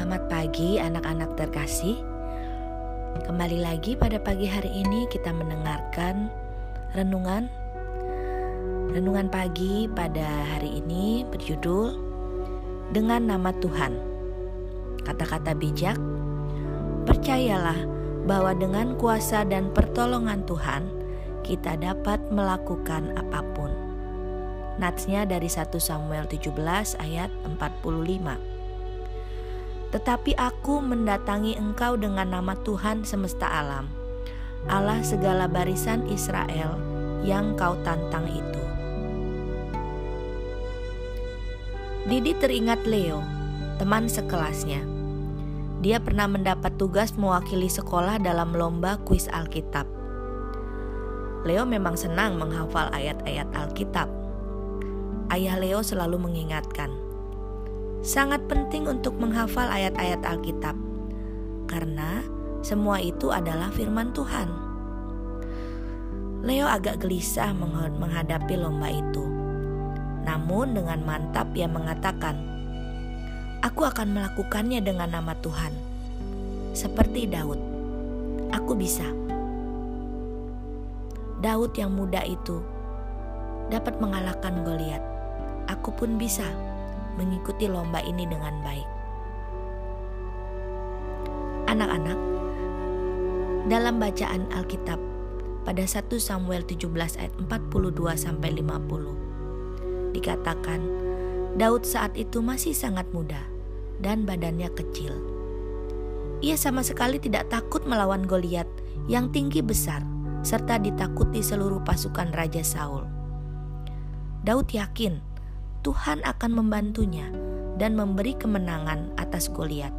Selamat pagi anak-anak terkasih. Kembali lagi pada pagi hari ini kita mendengarkan renungan Renungan pagi pada hari ini berjudul Dengan nama Tuhan. Kata-kata bijak, percayalah bahwa dengan kuasa dan pertolongan Tuhan kita dapat melakukan apa pun. Natsnya dari 1 Samuel 17 ayat 45. Tetapi aku mendatangi engkau dengan nama Tuhan semesta alam, Allah segala barisan Israel yang kau tantang itu. Didi teringat Leo, teman sekelasnya. Dia pernah mendapat tugas mewakili sekolah dalam lomba kuis Alkitab. Leo memang senang menghafal ayat-ayat Alkitab. Ayah Leo selalu mengingatkan, sangat penting untuk menghafal ayat-ayat Alkitab, karena semua itu adalah firman Tuhan. Leo agak gelisah menghadapi lomba itu, namun dengan mantap ia mengatakan, "Aku akan melakukannya dengan nama Tuhan, seperti Daud. Aku bisa." Daud yang muda itu dapat mengalahkan Goliat. Aku pun bisa mengikuti lomba ini dengan baik. Anak-anak, dalam bacaan Alkitab pada 1 Samuel 17 ayat 42 sampai 50 dikatakan Daud saat itu masih sangat muda dan badannya kecil. Ia sama sekali tidak takut melawan Goliat yang tinggi besar serta ditakuti seluruh pasukan Raja Saul. Daud yakin Tuhan akan membantunya dan memberi kemenangan atas Goliat.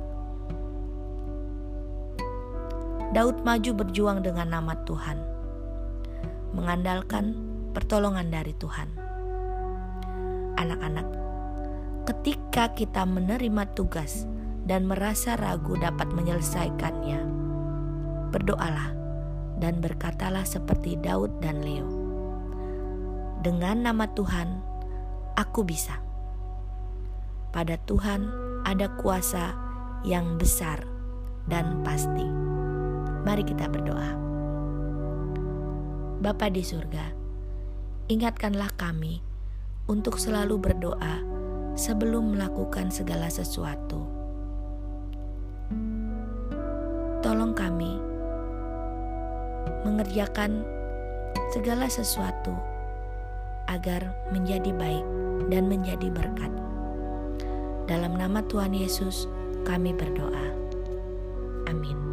Daud maju berjuang dengan nama Tuhan, mengandalkan pertolongan dari Tuhan. Anak-anak, ketika kita menerima tugas dan merasa ragu dapat menyelesaikannya, berdoalah dan berkatalah seperti Daud dan Leo. Dengan nama Tuhan, aku bisa. Pada Tuhan ada kuasa yang besar dan pasti. Mari kita berdoa. Bapa di surga, ingatkanlah kami untuk selalu berdoa sebelum melakukan segala sesuatu. Tolong kami mengerjakan segala sesuatu agar menjadi baik dan menjadi berkat. Dalam nama Tuhan Yesus, kami berdoa. Amin.